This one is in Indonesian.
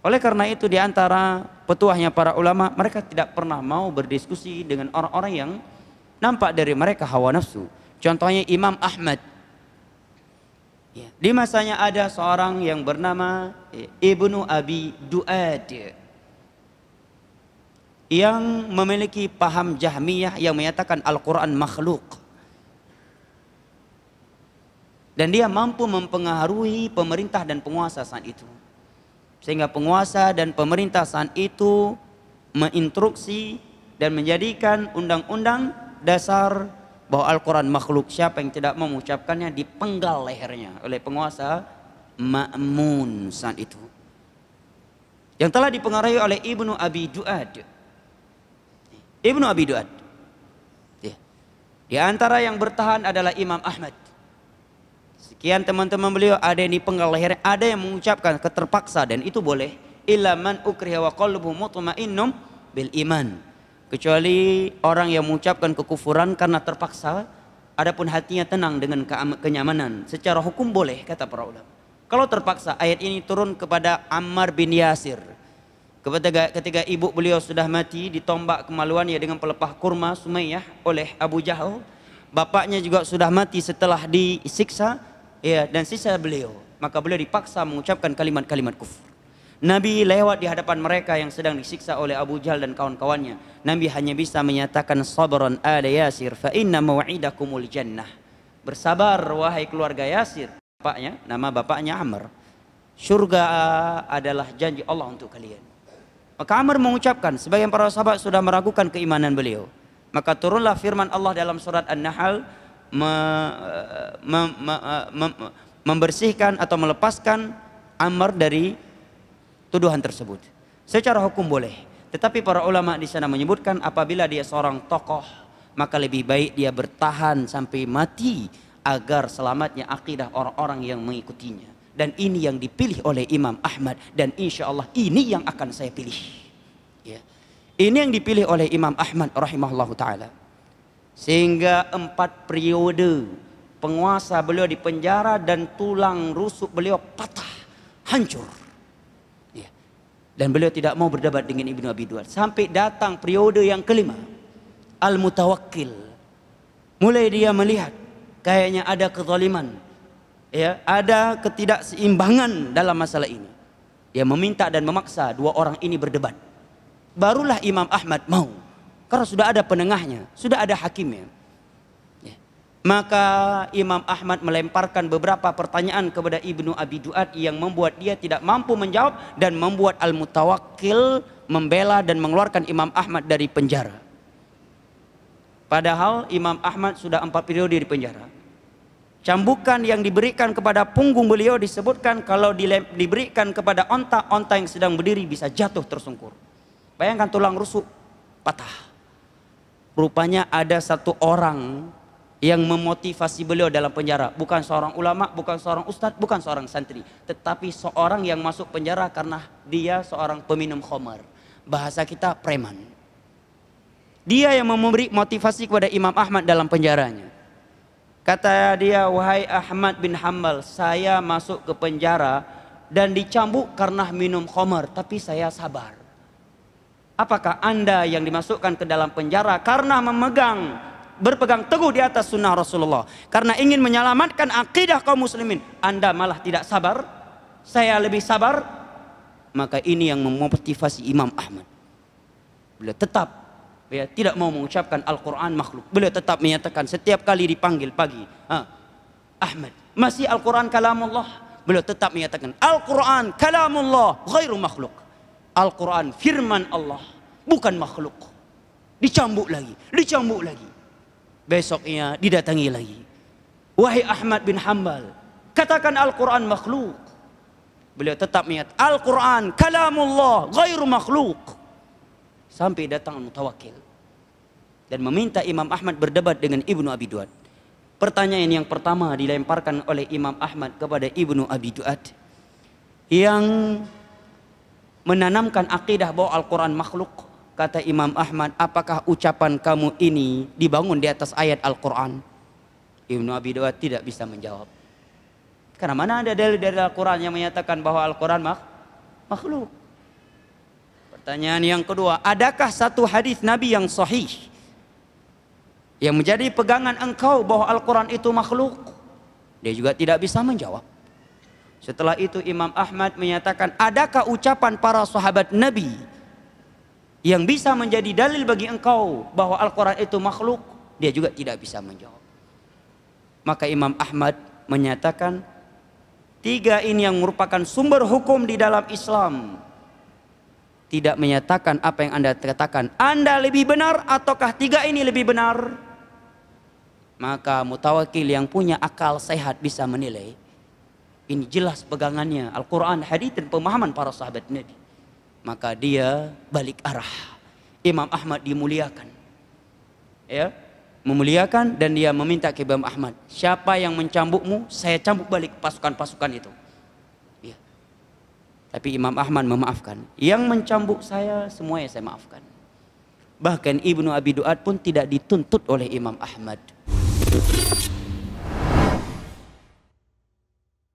Oleh karena itu di antara petuahnya para ulama, mereka tidak pernah mau berdiskusi dengan orang-orang yang nampak dari mereka hawa nafsu. Contohnya Imam Ahmad. Ya, di masanya ada seorang yang bernama eh, Ibnu Abi Duad yang memiliki paham Jahmiyah yang menyatakan Al-Quran makhluk. Dan dia mampu mempengaruhi pemerintah dan penguasa saat itu. Sehingga penguasa dan pemerintah saat itu menginstruksi dan menjadikan undang-undang dasar bahwa Al-Quran makhluk siapa yang tidak mengucapkannya dipenggal lehernya oleh penguasa Ma'mun saat itu. Yang telah dipengaruhi oleh Ibnu Abi Duad. Ibnu Abi Duad. Ya. Di antara yang bertahan adalah Imam Ahmad. Sekian teman-teman beliau ada yang dipenggal lehernya, ada yang mengucapkan keterpaksa dan itu boleh. Illa man ukriha wa qalbuhu mutmainnum bil iman. Kecuali orang yang mengucapkan kekufuran karena terpaksa, adapun hatinya tenang dengan kenyamanan. Secara hukum boleh kata para ulama. Kalau terpaksa ayat ini turun kepada Ammar bin Yasir. Ketika, ketika ibu beliau sudah mati ditombak kemaluannya dengan pelepah kurma Sumayyah oleh Abu Jahal. Bapaknya juga sudah mati setelah disiksa ya dan sisa beliau maka beliau dipaksa mengucapkan kalimat-kalimat kufur Nabi lewat di hadapan mereka yang sedang disiksa oleh Abu Jahal dan kawan-kawannya. Nabi hanya bisa menyatakan sabran ala Yasir fa inna mau'idakumul jannah. Bersabar wahai keluarga Yasir. Bapaknya, nama bapaknya Amr. Surga adalah janji Allah untuk kalian. Maka Amr mengucapkan, sebagian para sahabat sudah meragukan keimanan beliau. Maka turunlah firman Allah dalam surat An-Nahl me, me, me, me, membersihkan atau melepaskan Amr dari tuduhan tersebut. Secara hukum boleh, tetapi para ulama di sana menyebutkan apabila dia seorang tokoh, maka lebih baik dia bertahan sampai mati agar selamatnya akidah orang-orang yang mengikutinya. Dan ini yang dipilih oleh Imam Ahmad dan insya Allah ini yang akan saya pilih. Ya. Ini yang dipilih oleh Imam Ahmad rahimahullah taala. Sehingga empat periode penguasa beliau di penjara dan tulang rusuk beliau patah, hancur. Ya. Dan beliau tidak mau berdebat dengan Ibnu Abi Duad. Sampai datang periode yang kelima. Al-Mutawakkil. Mulai dia melihat kayaknya ada kezaliman. Ya, ada ketidakseimbangan dalam masalah ini. Dia meminta dan memaksa dua orang ini berdebat. Barulah Imam Ahmad mau karena sudah ada penengahnya, sudah ada hakimnya. Ya. Maka Imam Ahmad melemparkan beberapa pertanyaan kepada Ibnu Abi Duat yang membuat dia tidak mampu menjawab dan membuat Al-Mutawakkil membela dan mengeluarkan Imam Ahmad dari penjara. Padahal Imam Ahmad sudah empat periode di penjara. Cambukan yang diberikan kepada punggung beliau disebutkan kalau diberikan kepada onta, onta yang sedang berdiri bisa jatuh tersungkur. Bayangkan tulang rusuk patah. Rupanya ada satu orang yang memotivasi beliau dalam penjara. Bukan seorang ulama, bukan seorang ustadz, bukan seorang santri. Tetapi seorang yang masuk penjara karena dia seorang peminum khamar. Bahasa kita preman. Dia yang memberi motivasi kepada Imam Ahmad dalam penjaranya. Kata dia, wahai Ahmad bin Hambal, saya masuk ke penjara dan dicambuk karena minum khamar. Tapi saya sabar. Apakah anda yang dimasukkan ke dalam penjara karena memegang berpegang teguh di atas sunnah Rasulullah? Karena ingin menyelamatkan akidah kaum muslimin anda malah tidak sabar? Saya lebih sabar maka ini yang memotivasi Imam Ahmad. Beliau tetap ya, tidak mau mengucapkan Al-Quran makhluk. Beliau tetap menyatakan setiap kali dipanggil pagi ha, Ahmad masih Al-Quran kalamullah? Beliau tetap menyatakan Al-Quran kalamullah ghairu makhluk Al-Quran firman Allah bukan makhluk. Dicambuk lagi dicambuk lagi. Besoknya didatangi lagi. Wahai Ahmad bin Hambal katakan Al-Quran makhluk. Beliau tetap menyatakan Al-Quran kalamullah ghairu makhluk. Sampai datang mutawakil dan meminta Imam Ahmad berdebat dengan Ibnu Abi Duad. Pertanyaan yang pertama dilemparkan oleh Imam Ahmad kepada Ibnu Abi Duad. Yang menanamkan akidah bahwa Al-Quran makhluk. Kata Imam Ahmad, apakah ucapan kamu ini dibangun di atas ayat Al-Quran? Ibnu Abi Dawud tidak bisa menjawab. Karena mana ada dalil dari Al-Quran yang menyatakan bahwa Al-Quran mak makhluk. Pertanyaan yang kedua, adakah satu hadis Nabi yang sahih yang menjadi pegangan engkau bahwa Al-Quran itu makhluk? Dia juga tidak bisa menjawab. Setelah itu Imam Ahmad menyatakan, adakah ucapan para sahabat Nabi yang bisa menjadi dalil bagi engkau bahwa Al-Quran itu makhluk? Dia juga tidak bisa menjawab. Maka Imam Ahmad menyatakan, tiga ini yang merupakan sumber hukum di dalam Islam tidak menyatakan apa yang Anda katakan. Anda lebih benar ataukah tiga ini lebih benar? Maka mutawakil yang punya akal sehat bisa menilai. Ini jelas pegangannya Al-Quran, hadis dan pemahaman para sahabat Nabi. Maka dia balik arah. Imam Ahmad dimuliakan. Ya, memuliakan dan dia meminta ke Imam Ahmad, siapa yang mencambukmu, saya cambuk balik pasukan-pasukan itu. Tapi Imam Ahmad memaafkan. Yang mencambuk saya semuanya saya maafkan. Bahkan Ibnu Abi Duat pun tidak dituntut oleh Imam Ahmad.